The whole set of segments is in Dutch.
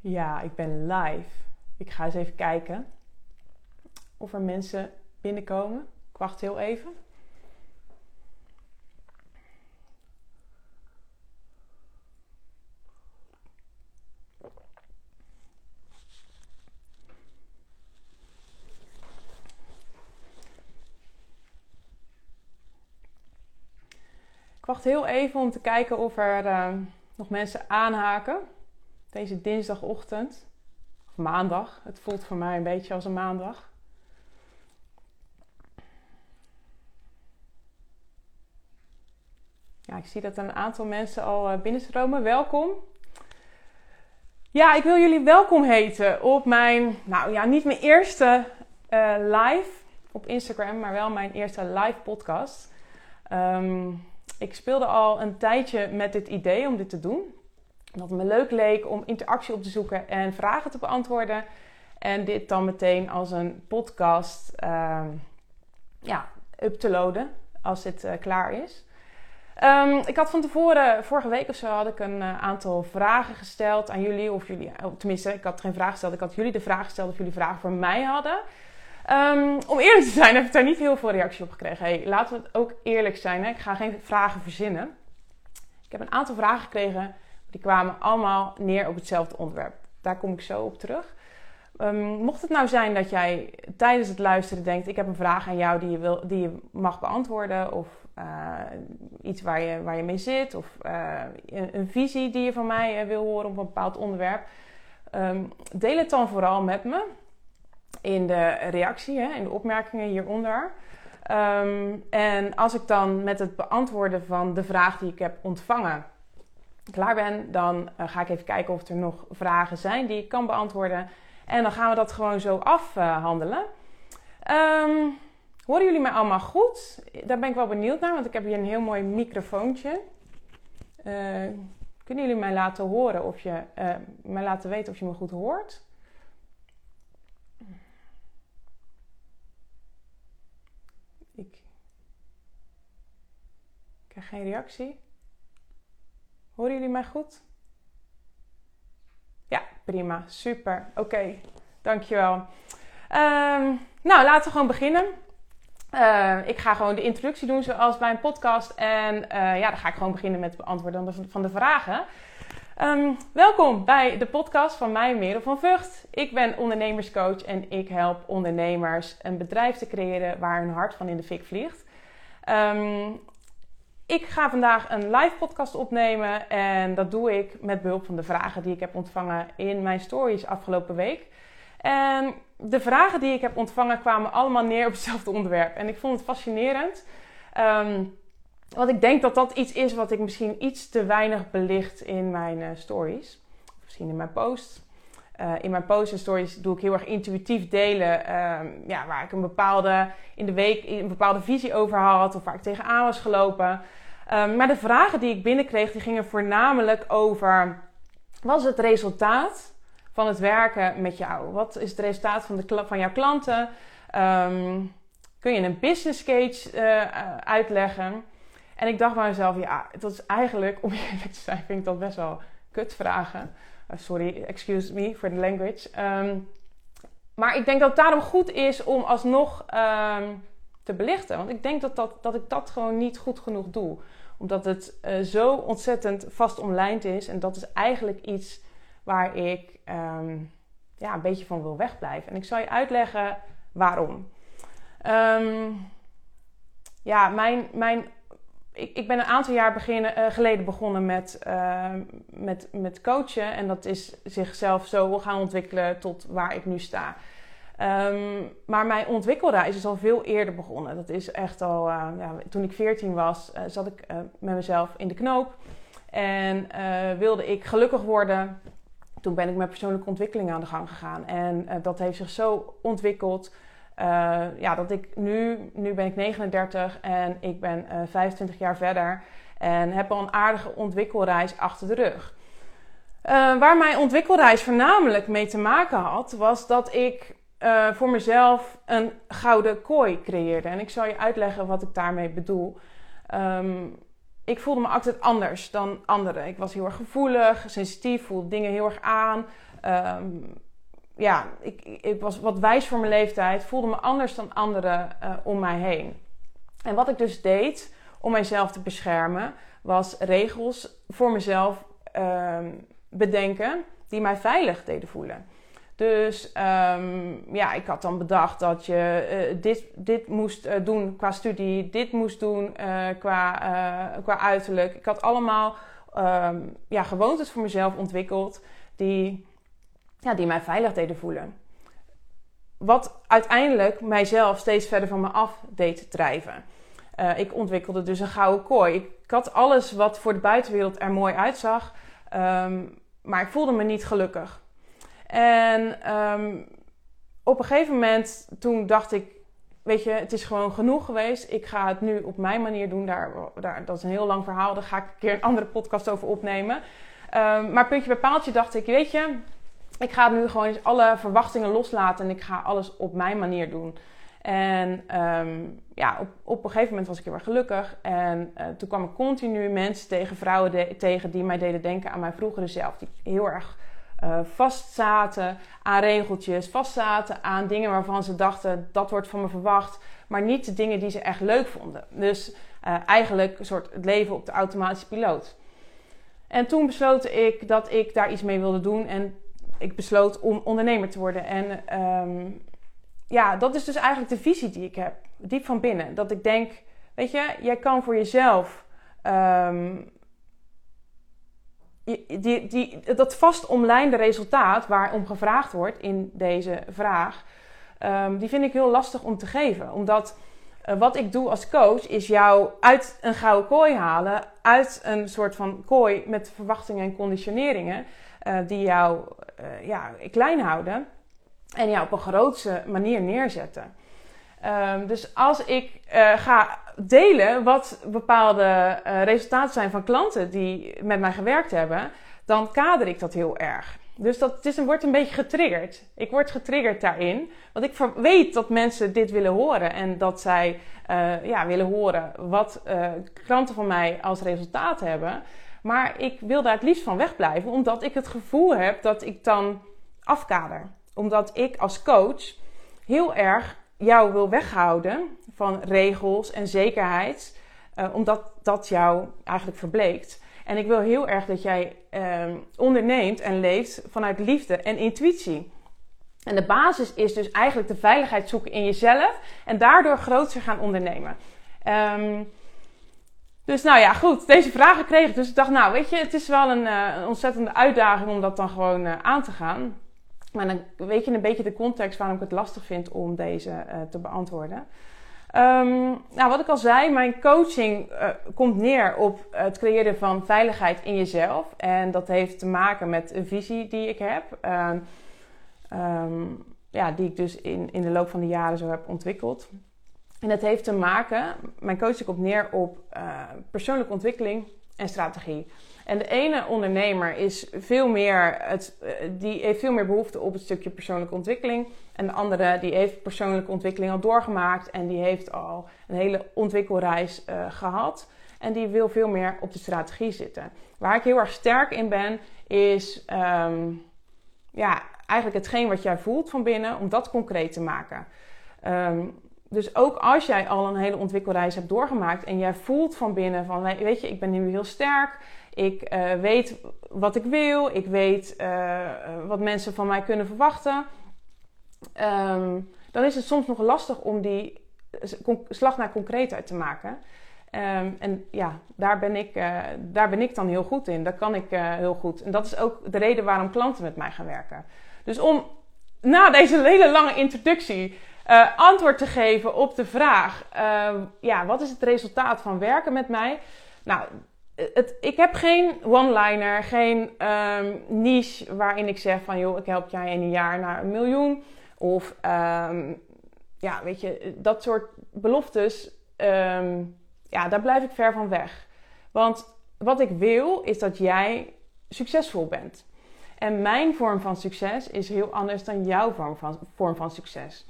Ja, ik ben live. Ik ga eens even kijken of er mensen binnenkomen. Ik wacht heel even. Ik wacht heel even om te kijken of er uh, nog mensen aanhaken. Deze dinsdagochtend. Maandag. Het voelt voor mij een beetje als een maandag. Ja, ik zie dat een aantal mensen al uh, binnenstromen. Welkom. Ja, ik wil jullie welkom heten op mijn, nou ja, niet mijn eerste uh, live op Instagram, maar wel mijn eerste live podcast. Um, ik speelde al een tijdje met dit idee om dit te doen. Dat het me leuk leek om interactie op te zoeken en vragen te beantwoorden. En dit dan meteen als een podcast uh, ja, up te loaden als dit uh, klaar is. Um, ik had van tevoren, vorige week of zo, had ik een uh, aantal vragen gesteld aan jullie. Of jullie, tenminste, ik had geen vraag gesteld. Ik had jullie de vraag gesteld of jullie vragen voor mij hadden. Um, om eerlijk te zijn heb ik daar niet heel veel reactie op gekregen. Hey, laten we het ook eerlijk zijn. Hè? Ik ga geen vragen verzinnen. Ik heb een aantal vragen gekregen. Die kwamen allemaal neer op hetzelfde onderwerp. Daar kom ik zo op terug. Um, mocht het nou zijn dat jij tijdens het luisteren denkt: ik heb een vraag aan jou die je, wil, die je mag beantwoorden, of uh, iets waar je, waar je mee zit, of uh, een, visie die je van mij uh, wil horen op een bepaald onderwerp, um, deel het dan vooral met me in de reactie, hè, in de opmerkingen hieronder. Um, en als ik dan met het beantwoorden van de vraag die ik heb ontvangen klaar ben, dan uh, ga ik even kijken of er nog vragen zijn die ik kan beantwoorden. En dan gaan we dat gewoon zo afhandelen. Um, horen jullie mij allemaal goed? Daar ben ik wel benieuwd naar, want ik heb hier een heel mooi microfoontje. Uh, kunnen jullie mij laten horen of je uh, mij laten weten of je me goed hoort? Ik krijg geen reactie. Horen jullie mij goed? Ja, prima. Super. Oké, dankjewel. Um, nou, laten we gewoon beginnen. Uh, ik ga gewoon de introductie doen zoals bij een podcast. En uh, ja, dan ga ik gewoon beginnen met het beantwoorden van de vragen. Um, welkom bij de podcast van mij, Merel van Vught. Ik ben ondernemerscoach en ik help ondernemers een bedrijf te creëren waar hun hart van in de fik vliegt. Ik ga vandaag een live podcast opnemen en dat doe ik met behulp van de vragen die ik heb ontvangen in mijn stories afgelopen week. En de vragen die ik heb ontvangen kwamen allemaal neer op hetzelfde onderwerp. En ik vond het fascinerend. Um, want ik denk dat dat iets is wat ik misschien iets te weinig belicht in mijn uh, stories. Misschien in mijn posts. Uh, in mijn posts en stories doe ik heel erg intuïtief delen. Um, ja, waar ik een bepaalde, in de week een bepaalde visie over had. Of waar ik tegenaan was gelopen. Um, maar de vragen die ik binnenkreeg, die gingen voornamelijk over... Wat is het resultaat van het werken met jou? Wat is het resultaat van, de, van jouw klanten? Um, kun je een business case uh, uitleggen? En ik dacht bij mezelf, ja, dat is eigenlijk, om eerlijk te zijn, vind ik dat best wel kutvragen. Uh, sorry, excuse me for the language. Um, maar ik denk dat het daarom goed is om alsnog te belichten. Want ik denk dat, dat, dat ik dat gewoon niet goed genoeg doe. Omdat het uh, zo ontzettend vast omlijnd is. En dat is eigenlijk iets waar ik um, ja, een beetje van wil wegblijven. En ik zal je uitleggen waarom. ja, mijn, mijn ik, ik ben een aantal jaar uh, geleden begonnen met, uh, met, met coachen. En dat is zichzelf zo gaan ontwikkelen tot waar ik nu sta. Um, maar mijn ontwikkelreis is al veel eerder begonnen. Dat is echt al, uh, ja, toen ik 14 was, zat ik met mezelf in de knoop. En wilde ik gelukkig worden. Toen ben ik met persoonlijke ontwikkeling aan de gang gegaan. En dat heeft zich zo ontwikkeld ja, dat ik nu, nu ben ik 39 en ik ben uh, 25 jaar verder en heb al een aardige ontwikkelreis achter de rug. Waar mijn ontwikkelreis voornamelijk mee te maken had, was dat ik uh, voor mezelf een gouden kooi creëerde. En ik zal je uitleggen wat ik daarmee bedoel. Um, ik voelde me altijd anders dan anderen. Ik was heel erg gevoelig, sensitief, voelde dingen heel erg aan. Ehm, ja, ik, ik, was wat wijs voor mijn leeftijd, voelde me anders dan anderen uh, om mij heen. En wat ik dus deed om mijzelf te beschermen, was regels voor mezelf ehm, bedenken die mij veilig deden voelen. Dus um, ja, ik had dan bedacht dat je uh, dit, dit moest uh, doen qua studie, dit moest doen uh, qua, qua uiterlijk. Ik had allemaal um, ja, gewoontes voor mezelf ontwikkeld die, ja, die mij veilig deden voelen. Wat uiteindelijk mijzelf steeds verder van me af deed drijven. ik ontwikkelde dus een gouden kooi. Ik, had alles wat voor de buitenwereld er mooi uitzag, um, maar ik voelde me niet gelukkig. En um, op een gegeven moment toen dacht ik, weet je, het is gewoon genoeg geweest. Ik ga het nu op mijn manier doen. Daar, daar, dat is een heel lang verhaal. Daar ga ik een keer een andere podcast over opnemen. Um, maar puntje bij paaltje dacht ik, weet je, ik ga nu gewoon eens alle verwachtingen loslaten en ik ga alles op mijn manier doen. En um, ja, op, op een gegeven moment was ik heel erg gelukkig. En uh, toen kwam ik continu mensen tegen, vrouwen tegen die mij deden denken aan mijn vroegere zelf. Die heel erg uh, vastzaten aan regeltjes, vastzaten aan dingen waarvan ze dachten dat wordt van me verwacht, maar niet de dingen die ze echt leuk vonden. Dus uh, eigenlijk een soort het leven op de automatische piloot. En toen besloot ik dat ik daar iets mee wilde doen en ik besloot om ondernemer te worden. En um, ja, dat is dus eigenlijk de visie die ik heb, diep van binnen. Dat ik denk, weet je, jij kan voor jezelf um, die, die, dat vast omlijnde resultaat waarom gevraagd wordt in deze vraag, um, die vind ik heel lastig om te geven. Omdat uh, wat ik doe als coach is jou uit een gouden kooi halen, uit een soort van kooi met verwachtingen en conditioneringen, uh, die jou uh, ja, klein houden en jou op een grootse manier neerzetten. Um, dus als ik ga delen wat bepaalde uh, resultaten zijn van klanten die met mij gewerkt hebben, dan kader ik dat heel erg. Dus dat is een, wordt een beetje getriggerd. Ik word getriggerd daarin. Want ik weet dat mensen dit willen horen. En dat zij uh, ja, willen horen wat klanten van mij als resultaat hebben. Maar ik wil daar het liefst van wegblijven. Omdat ik het gevoel heb dat ik dan afkader. Omdat ik als coach heel erg jou wil weghouden van regels en zekerheid, uh, omdat dat jou eigenlijk verbleekt. En ik wil heel erg dat jij uh, onderneemt en leeft vanuit liefde en intuïtie. En de basis is dus eigenlijk de veiligheid zoeken in jezelf en daardoor groter gaan ondernemen. Um, dus nou ja, goed, deze vragen kreeg ik. Dus ik dacht, nou weet je, het is wel een, een ontzettende uitdaging om dat dan gewoon uh, aan te gaan. Maar dan weet je een beetje de context waarom ik het lastig vind om deze te beantwoorden. Um, nou, wat ik al zei, mijn coaching uh, komt neer op het creëren van veiligheid in jezelf. En dat heeft te maken met een visie die ik heb. Um, um, ja, die ik dus in, in de loop van de jaren zo heb ontwikkeld. En dat heeft te maken, mijn coaching komt neer op uh, persoonlijke ontwikkeling en strategie. En de ene ondernemer is veel meer het, eh, die heeft veel meer behoefte op het stukje persoonlijke ontwikkeling. En de andere die heeft persoonlijke ontwikkeling al doorgemaakt en die heeft al een hele ontwikkelreis uh, gehad. En die wil veel meer op de strategie zitten. Waar ik heel erg sterk in ben, is um, ja, eigenlijk hetgeen wat jij voelt van binnen, om dat concreet te maken. Um, dus ook als jij al een hele ontwikkelreis hebt doorgemaakt en jij voelt van binnen van, weet je, ik ben nu heel sterk, ik uh, weet wat ik wil. Ik weet uh, wat mensen van mij kunnen verwachten. Um, dan is het soms nog lastig om die slag naar concreetheid te maken. Um, en ja, daar ben, ik, uh, daar ben ik dan heel goed in. Dat kan ik heel goed. En dat is ook de reden waarom klanten met mij gaan werken. Dus om na deze hele lange introductie antwoord te geven op de vraag: ehm, ja, wat is het resultaat van werken met mij? Nou, het, ik heb geen one-liner, geen um, niche waarin ik zeg van joh, ik help jij in een jaar naar een miljoen. Of um, ja, weet je, dat soort beloftes, um, ja, daar blijf ik ver van weg. Want wat ik wil is dat jij succesvol bent. En mijn vorm van succes is heel anders dan jouw vorm van, vorm van succes.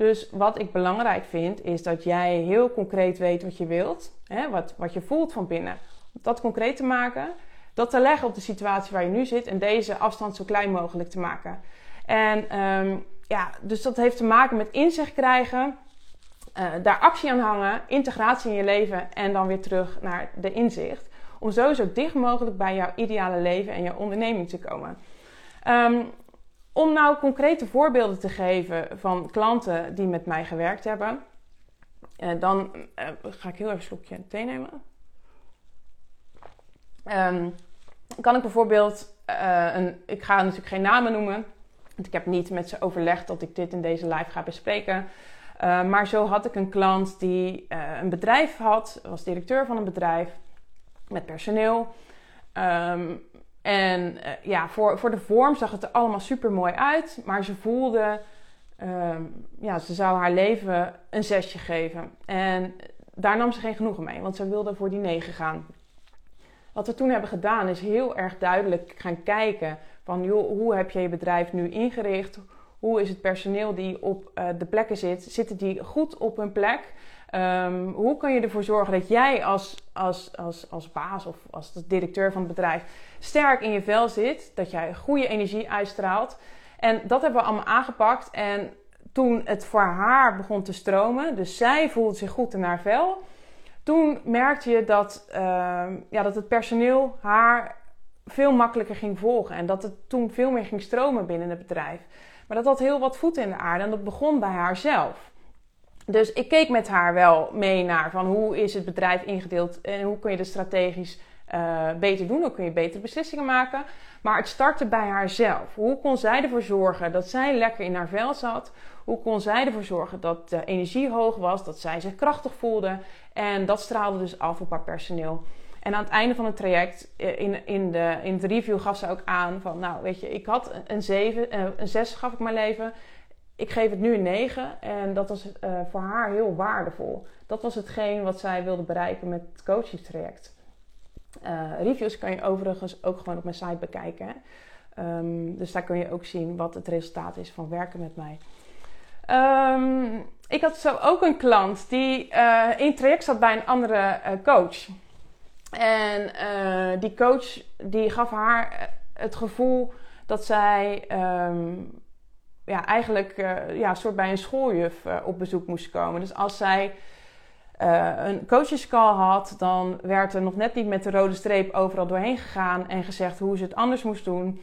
Dus wat ik belangrijk vind, is dat jij heel concreet weet wat je wilt, hè, wat, wat je voelt van binnen dat concreet te maken, dat te leggen op de situatie waar je nu zit en deze afstand zo klein mogelijk te maken. En ehm, ja, dus dat heeft te maken met inzicht krijgen, uh, daar actie aan hangen, integratie in je leven en dan weer terug naar de inzicht. Om zo zo dicht mogelijk bij jouw ideale leven en jouw onderneming te komen. Um, om nou concrete voorbeelden te geven van klanten die met mij gewerkt hebben, uh, dan uh, ga ik heel even een slokje thee nemen. Um, kan ik bijvoorbeeld, uh, een, ik ga natuurlijk geen namen noemen, want ik heb niet met ze overlegd dat ik dit in deze live ga bespreken. maar zo had ik een klant die een bedrijf had, was directeur van een bedrijf met personeel. Um, en uh, ja, voor, voor de vorm zag het er allemaal super mooi uit. Maar ze voelde, uh, ja, ze zou haar leven een zesje geven. En daar nam ze geen genoegen mee, want ze wilde voor die negen gaan. Wat we toen hebben gedaan is heel erg duidelijk gaan kijken van joh, hoe heb je je bedrijf nu ingericht? Hoe is het personeel die op uh, de plekken zit? Zitten die goed op hun plek? Um, hoe kan je ervoor zorgen dat jij als, als, als, als baas of als directeur van het bedrijf sterk in je vel zit? Dat jij goede energie uitstraalt. En dat hebben we allemaal aangepakt. En toen het voor haar begon te stromen, dus zij voelde zich goed in haar vel. Toen merkte je dat, uh, ja, dat het personeel haar veel makkelijker ging volgen. En dat het toen veel meer ging stromen binnen het bedrijf. Maar dat had heel wat voet in de aarde en dat begon bij haarzelf. Dus ik keek met haar wel mee naar van hoe is het bedrijf ingedeeld en hoe kun je het strategisch uh, beter doen, hoe kun je betere beslissingen maken. Maar het startte bij haarzelf. Hoe kon zij ervoor zorgen dat zij lekker in haar vel zat? Hoe kon zij ervoor zorgen dat de energie hoog was, dat zij zich krachtig voelde? En dat straalde dus af op haar personeel. En aan het einde van het traject, eh, in, in, de, review, gaf ze ook aan van, nou weet je, ik had een 7, eh, een 6 gaf ik mijn leven ik geef het nu een 9 en dat was uh, voor haar heel waardevol. Dat was hetgeen wat zij wilde bereiken met het coachingstraject. Uh, reviews kan je overigens ook gewoon op mijn site bekijken. Um, dus daar kun je ook zien wat het resultaat is van werken met mij. Um, ik had zo ook een klant die uh, in traject zat bij een andere coach. En die coach die gaf haar het gevoel dat zij um, ja, eigenlijk uh, ja, soort bij een schooljuf uh, op bezoek moest komen. Dus als zij uh, een coachescall had, dan werd er nog net niet met de rode streep overal doorheen gegaan en gezegd hoe ze het anders moest doen.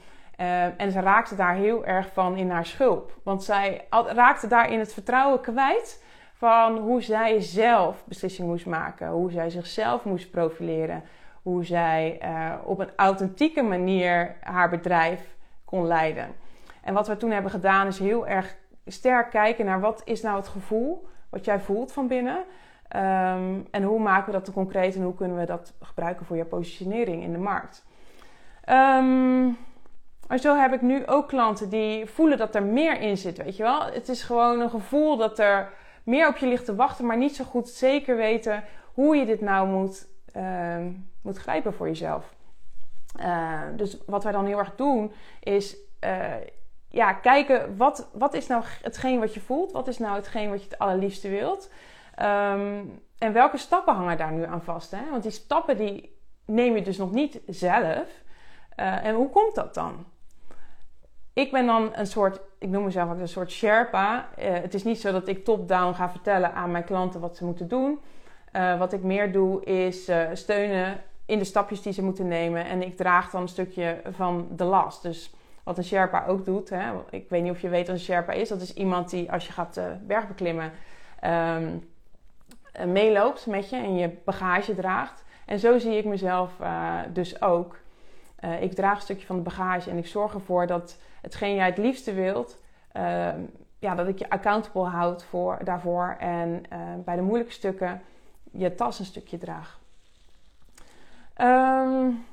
en ze raakte daar heel erg van in haar schulp. Want zij raakte daarin het vertrouwen kwijt van hoe zij zelf beslissingen moest maken, hoe zij zichzelf moest profileren, hoe zij op een authentieke manier haar bedrijf kon leiden. En wat we toen hebben gedaan is heel erg sterk kijken naar wat is nou het gevoel wat jij voelt van binnen. Um, en hoe maken we dat te concreet en hoe kunnen we dat gebruiken voor je positionering in de markt. Um, en zo heb ik nu ook klanten die voelen dat er meer in zit, weet je wel. Het is gewoon een gevoel dat er meer op je ligt te wachten, maar niet zo goed zeker weten hoe je dit nou moet, uh, moet grijpen voor jezelf. Dus wat wij dan heel erg doen, is uh, ja, kijken wat, wat is nou hetgeen wat je voelt? Wat is nou hetgeen wat je het allerliefste wilt? Um, en welke stappen hangen daar nu aan vast? Hè? Want die stappen die neem je dus nog niet zelf. Uh, en hoe komt dat dan? Ik ben dan een soort, ik noem mezelf ook een soort Sherpa. Uh, het is niet zo dat ik top-down ga vertellen aan mijn klanten wat ze moeten doen. Uh, wat ik meer doe is steunen in de stapjes die ze moeten nemen. En ik draag dan een stukje van de last. Dus wat een Sherpa ook doet. Hè. Ik weet niet of je weet wat een Sherpa is. Dat is iemand die als je gaat uh, bergbeklimmen um, meeloopt met je en je bagage draagt. En zo zie ik mezelf uh, dus ook. Ik draag een stukje van de bagage en ik zorg ervoor dat hetgeen jij het liefste wilt, ehm, ja, dat ik je accountable houd voor, daarvoor. En bij de moeilijke stukken je tas een stukje draag. Um,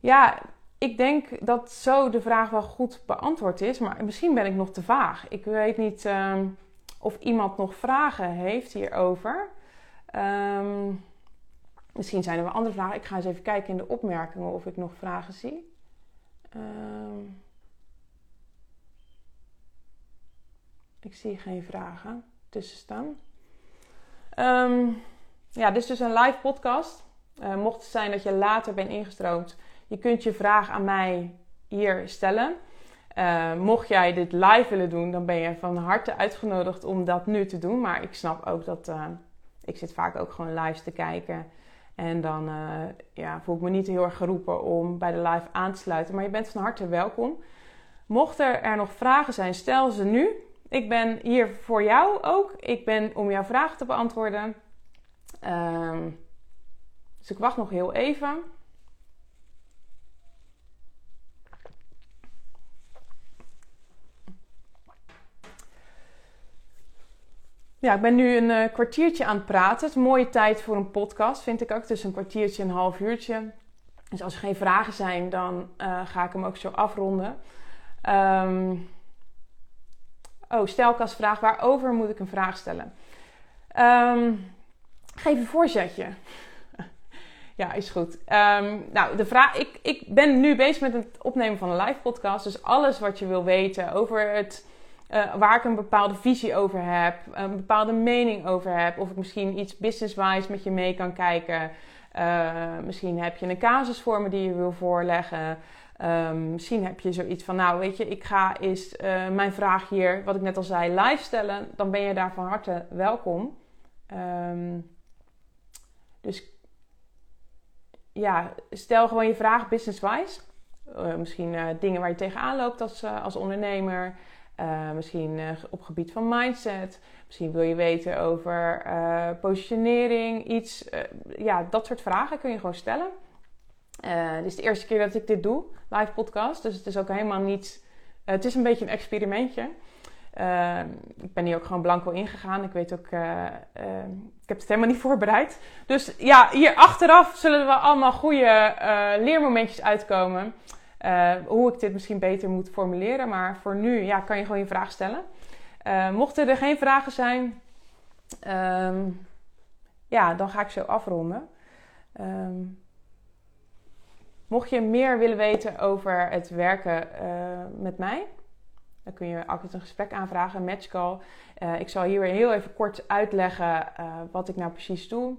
ja, ik denk dat zo de vraag wel goed beantwoord is, maar misschien ben ik nog te vaag. Ik weet niet um, of iemand nog vragen heeft hierover. Um, misschien zijn er wel andere vragen. Ik ga eens even kijken in de opmerkingen of ik nog vragen zie. Um, ik zie geen vragen tussen staan. ja, dit is dus een live podcast. mocht het zijn dat je later bent ingestroomd, je kunt je vraag aan mij hier stellen. mocht jij dit live willen doen, dan ben je van harte uitgenodigd om dat nu te doen. Maar ik snap ook dat ik zit vaak ook gewoon live te kijken. En dan ja, voel ik me niet heel erg geroepen om bij de live aan te sluiten. Maar je bent van harte welkom. Mochten er nog vragen zijn, stel ze nu. Ik ben hier voor jou ook. Ik ben om jouw vragen te beantwoorden. Ehm, dus ik wacht nog heel even. Ja, ik ben nu een uh, kwartiertje aan het praten. Het is mooie tijd voor een podcast, vind ik ook. Dus een kwartiertje, een half uurtje. Dus als er geen vragen zijn, dan uh, ga ik hem ook zo afronden. Um, oh, stelkastvraag. Waarover moet ik een vraag stellen? Um, geef een voorzetje. ja, is goed. Um, nou, de vraag. Ik, ik ben nu bezig met het opnemen van een live podcast. Dus alles wat je wil weten over het. Uh, waar ik een bepaalde visie over heb, een bepaalde mening over heb, of ik misschien iets business-wise met je mee kan kijken. Uh, misschien heb je een casus voor me die je wil voorleggen. Um, misschien heb je zoiets van, nou weet je, ik ga eens uh, mijn vraag hier, wat ik net al zei, live stellen. Dan ben je daar van harte welkom. Um, dus ja, stel gewoon je vraag business-wise. Misschien dingen waar je tegenaan loopt als, als ondernemer. Misschien op gebied van mindset. Misschien wil je weten over positionering, iets. ja, dat soort vragen kun je gewoon stellen. Dit is de eerste keer dat ik dit doe, live podcast. Dus het is ook helemaal niet. Het is een beetje een experimentje. Uh, ik ben hier ook gewoon blanco ingegaan. Ik weet ook. ik heb het helemaal niet voorbereid. Dus ja, hier achteraf zullen wel allemaal goede leermomentjes uitkomen. Hoe ik dit misschien beter moet formuleren. Maar voor nu ja, kan je gewoon je vraag stellen. mochten er geen vragen zijn, um, ja, dan ga ik zo afronden. Um, Mocht je meer willen weten over het werken uh, met mij, dan kun je altijd een gesprek aanvragen, een matchcall. Ik zal hier weer heel even kort uitleggen wat ik nou precies doe.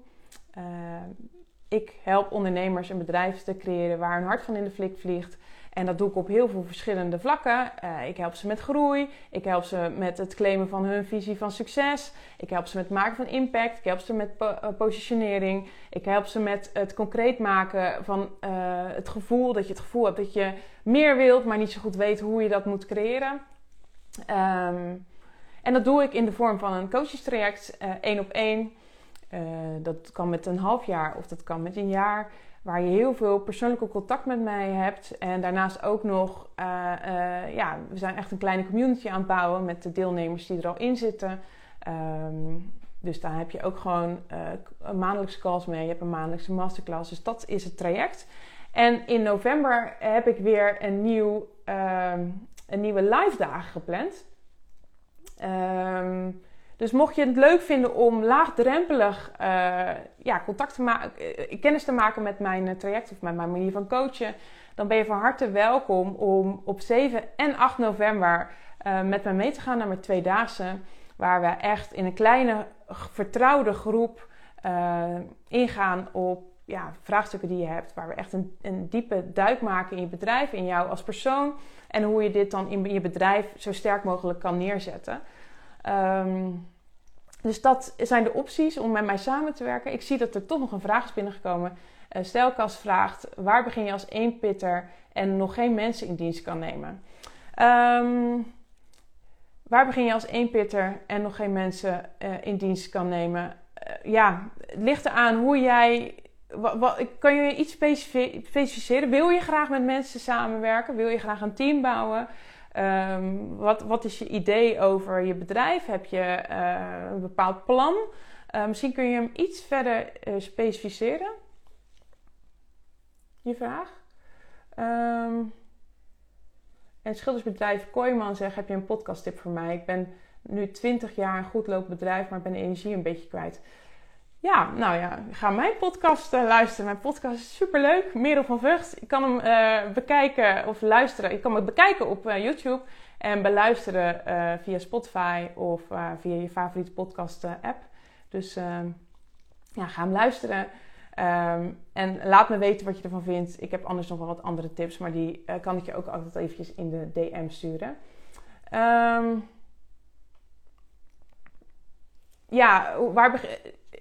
ik help ondernemers een bedrijf te creëren waar hun hart van in de flik vliegt. En dat doe ik op heel veel verschillende vlakken. Uh, ik help ze met groei. Ik help ze met het claimen van hun visie van succes. Ik help ze met het maken van impact. Ik help ze met uh, positionering. Ik help ze met het concreet maken van uh, het gevoel dat je het gevoel hebt dat je meer wilt, maar niet zo goed weet hoe je dat moet creëren. Um, en dat doe ik in de vorm van een coachingstraject, één op één. dat kan met een half jaar of dat kan met een jaar waar je heel veel persoonlijke contact met mij hebt. En daarnaast ook nog, uh, uh, ja, we zijn echt een kleine community aan het bouwen met de deelnemers die er al in zitten. Um, dus daar heb je ook gewoon uh, een maandelijkse calls mee. Je hebt een maandelijkse masterclass. Dus dat is het traject. En in november heb ik weer een, nieuw, um, een nieuwe live dagen gepland. Um, dus mocht je het leuk vinden om laagdrempelig uh, ja, contact te maken, uh, kennis te maken met mijn uh, traject of met mijn manier van coachen, dan ben je van harte welkom om op 7 en 8 november met mij mee te gaan naar mijn tweedaagse. Waar we echt in een kleine vertrouwde groep ingaan op ja, vraagstukken die je hebt. Waar we echt een, een, diepe duik maken in je bedrijf, in jou als persoon. En hoe je dit dan in je bedrijf zo sterk mogelijk kan neerzetten. Um, dus dat zijn de opties om met mij samen te werken. Ik zie dat er toch nog een vraag is binnengekomen. Uh, Stelkas vraagt: waar begin je als eenpitter en nog geen mensen in dienst kan nemen? Um, waar begin je als eenpitter en nog geen mensen uh, in dienst kan nemen? Uh, ja, het ligt eraan hoe jij. Kan je iets specificeren? Wil je graag met mensen samenwerken? Wil je graag een team bouwen? Um, wat, wat is je idee over je bedrijf? Heb je uh, een bepaald plan? Uh, misschien kun je hem iets verder uh, specificeren. Je vraag. Um, en schildersbedrijf Kooiman zegt: Heb je een podcasttip voor mij? Ik ben nu 20 jaar een goed bedrijf, maar ben energie een beetje kwijt. Ja, nou ja, ga mijn podcast uh, luisteren. Mijn podcast is superleuk. Merel van Vught. Ik kan hem uh, bekijken of luisteren. Ik kan hem bekijken op uh, YouTube en beluisteren via Spotify of via je favoriete podcast app. Dus ja, ga hem luisteren. Ehm, en laat me weten wat je ervan vindt. Ik heb anders nog wel wat andere tips, maar die kan ik je ook altijd eventjes in de DM sturen. Um, ja, waar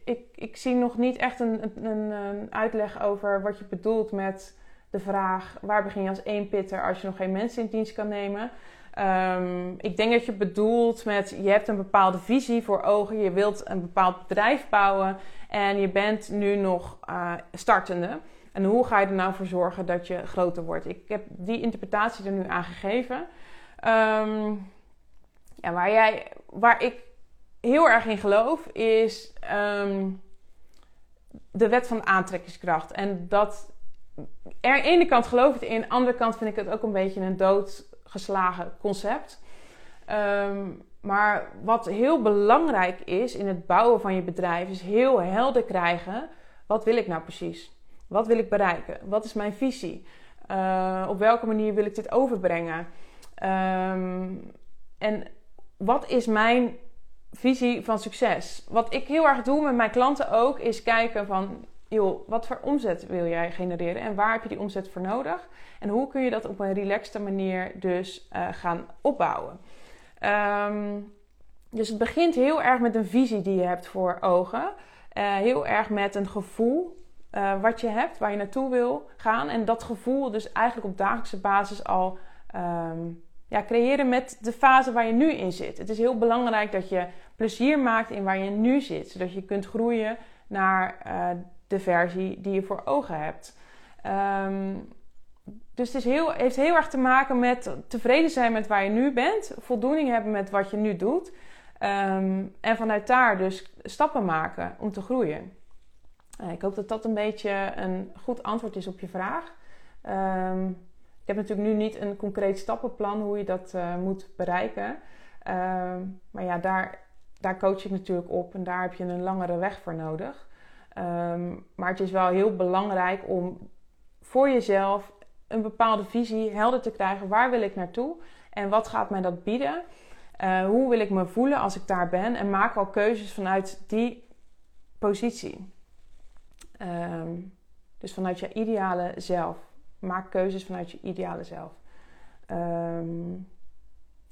ik, ik zie nog niet echt een, een, uitleg over wat je bedoelt met de vraag: waar begin je als één pitter als je nog geen mensen in dienst kan nemen? Um, ik denk dat je bedoelt met je hebt een bepaalde visie voor ogen, je wilt een bepaald bedrijf bouwen en je bent nu nog uh, startende. En hoe ga je er nou voor zorgen dat je groter wordt? Ik heb die interpretatie er nu aan gegeven. Um, ja, waar, jij, waar ik heel erg in geloof is um, de wet van aantrekkingskracht. En dat er, de ene kant geloof ik in, aan de andere kant vind ik het ook een beetje een doodgeslagen concept. Um, maar wat heel belangrijk is in het bouwen van je bedrijf, is heel helder krijgen: wat wil ik nou precies? Wat wil ik bereiken? Wat is mijn visie? Uh, op welke manier wil ik dit overbrengen? Um, en wat is mijn visie van succes? Wat ik heel erg doe met mijn klanten ook, is kijken van, joh, wat voor omzet wil jij genereren en waar heb je die omzet voor nodig? En hoe kun je dat op een relaxte manier dus uh, gaan opbouwen? Um, dus het begint heel erg met een visie die je hebt voor ogen. Uh, heel erg met een gevoel uh, wat je hebt, waar je naartoe wil gaan. En dat gevoel dus eigenlijk op dagelijkse basis al um, ja, creëren met de fase waar je nu in zit. Het is heel belangrijk dat je plezier maakt in waar je nu zit, zodat je kunt groeien naar uh, de versie die je voor ogen hebt. Um, dus het is heel, heeft heel erg te maken met tevreden zijn met waar je nu bent, voldoening hebben met wat je nu doet. Um, en vanuit daar dus stappen maken om te groeien. Uh, ik hoop dat dat een beetje een goed antwoord is op je vraag. Um, ik heb natuurlijk nu niet een concreet stappenplan hoe je dat uh, moet bereiken. Uh, maar ja, daar, daar coach ik natuurlijk op en daar heb je een langere weg voor nodig. Um, maar het is wel heel belangrijk om voor jezelf een bepaalde visie helder te krijgen. Waar wil ik naartoe en wat gaat mij dat bieden? Uh, hoe wil ik me voelen als ik daar ben? En maak al keuzes vanuit die positie. Um, dus vanuit je ideale zelf maak keuzes vanuit je ideale zelf. Um,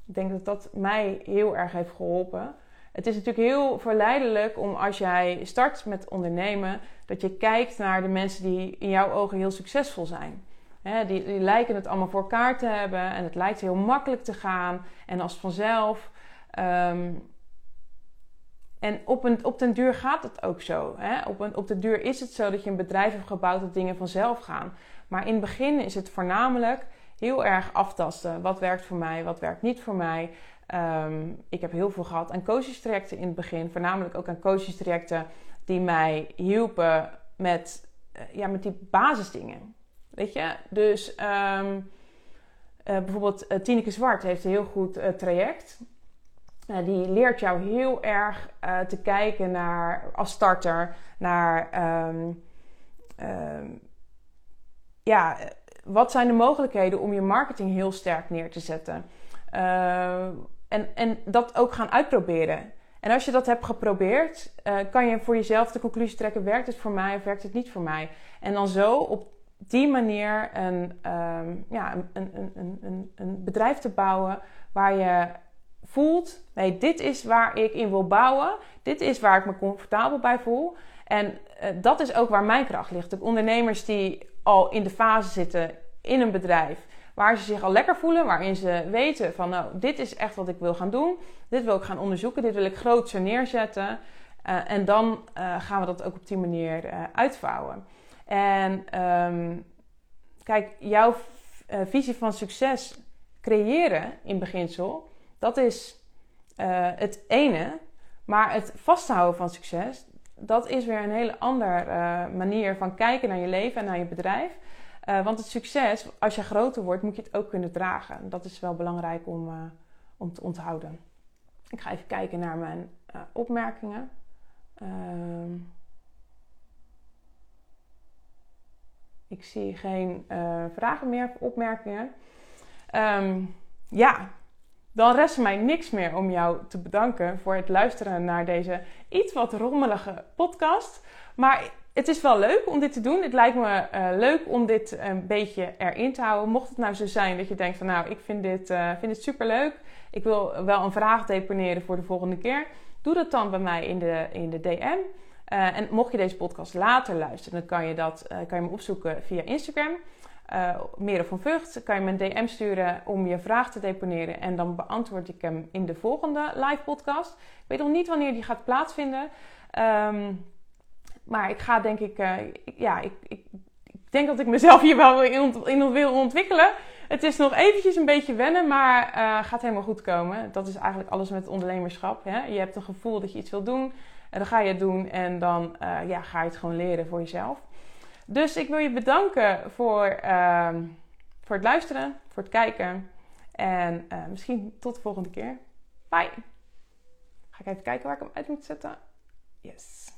ik denk dat dat mij heel erg heeft geholpen. Het is natuurlijk heel verleidelijk om als jij start met ondernemen, dat je kijkt naar de mensen die in jouw ogen heel succesvol zijn. die, die, lijken het allemaal voor elkaar te hebben en het lijkt heel makkelijk te gaan en als vanzelf. Um, en op, een, op den duur gaat het ook zo. Hè? Op, een, op de duur is het zo dat je een bedrijf hebt gebouwd dat dingen vanzelf gaan. Maar in het begin is het voornamelijk heel erg aftasten. Wat werkt voor mij, wat werkt niet voor mij. Um, ik heb heel veel gehad aan coachingstrajecten in het begin. Voornamelijk ook aan coachingstrajecten die mij hielpen met, uh, ja, met die basisdingen. Weet je? Dus um, uh, bijvoorbeeld uh, Tineke Zwart heeft een heel goed traject. die leert jou heel erg te kijken naar, als starter naar... Um, ja, wat zijn de mogelijkheden om je marketing heel sterk neer te zetten? Uh, en, en dat ook gaan uitproberen. En als je dat hebt geprobeerd, uh, kan je voor jezelf de conclusie trekken: werkt het voor mij of werkt het niet voor mij? En dan zo op die manier een, um, ja, een, een, een, een, bedrijf te bouwen waar je voelt: nee, dit is waar ik in wil bouwen, dit is waar ik me comfortabel bij voel. En uh, dat is ook waar mijn kracht ligt. De ondernemers die al in de fase zitten in een bedrijf waar ze zich al lekker voelen, waarin ze weten van nou, dit is echt wat ik wil gaan doen, dit wil ik gaan onderzoeken, dit wil ik groter neerzetten. Uh, en dan uh, gaan we dat ook op die manier uh, uitvouwen. En um, kijk, jouw visie van succes creëren in beginsel, dat is het ene. Maar het vasthouden van succes, dat is weer een hele andere uh, manier van kijken naar je leven en naar je bedrijf. Uh, want het succes, als je groter wordt, moet je het ook kunnen dragen. Dat is wel belangrijk om, uh, om te onthouden. Ik ga even kijken naar mijn opmerkingen. Ehm, ik zie geen vragen meer of opmerkingen. Um, ja, dan rest mij niks meer om jou te bedanken voor het luisteren naar deze iets wat rommelige podcast. Maar het is wel leuk om dit te doen. Het lijkt me leuk om dit een beetje erin te houden. Mocht het nou zo zijn dat je denkt van nou, ik vind dit, vind het super leuk. Ik wil wel een vraag deponeren voor de volgende keer. Doe dat dan bij mij in de, in de DM. en mocht je deze podcast later luisteren, dan kan je, dat, kan je me opzoeken via Instagram uh, Merel van Vught, kan je me een DM sturen om je vraag te deponeren. En dan beantwoord ik hem in de volgende live podcast. Ik weet nog niet wanneer die gaat plaatsvinden. Um, maar ik ga denk ik, uh, ja, ik, ik, ik, denk dat ik mezelf hier wel in, in wil ontwikkelen. Het is nog eventjes een beetje wennen, maar uh, gaat helemaal goed komen. Dat is eigenlijk alles met ondernemerschap. Hè? Je hebt een gevoel dat je iets wil doen. En dan ga je het doen en dan ja, ga je het gewoon leren voor jezelf. Dus ik wil je bedanken voor, ehm, voor het luisteren, voor het kijken. En uh, misschien tot de volgende keer. Bye. Ga ik even kijken waar ik hem uit moet zetten. Yes.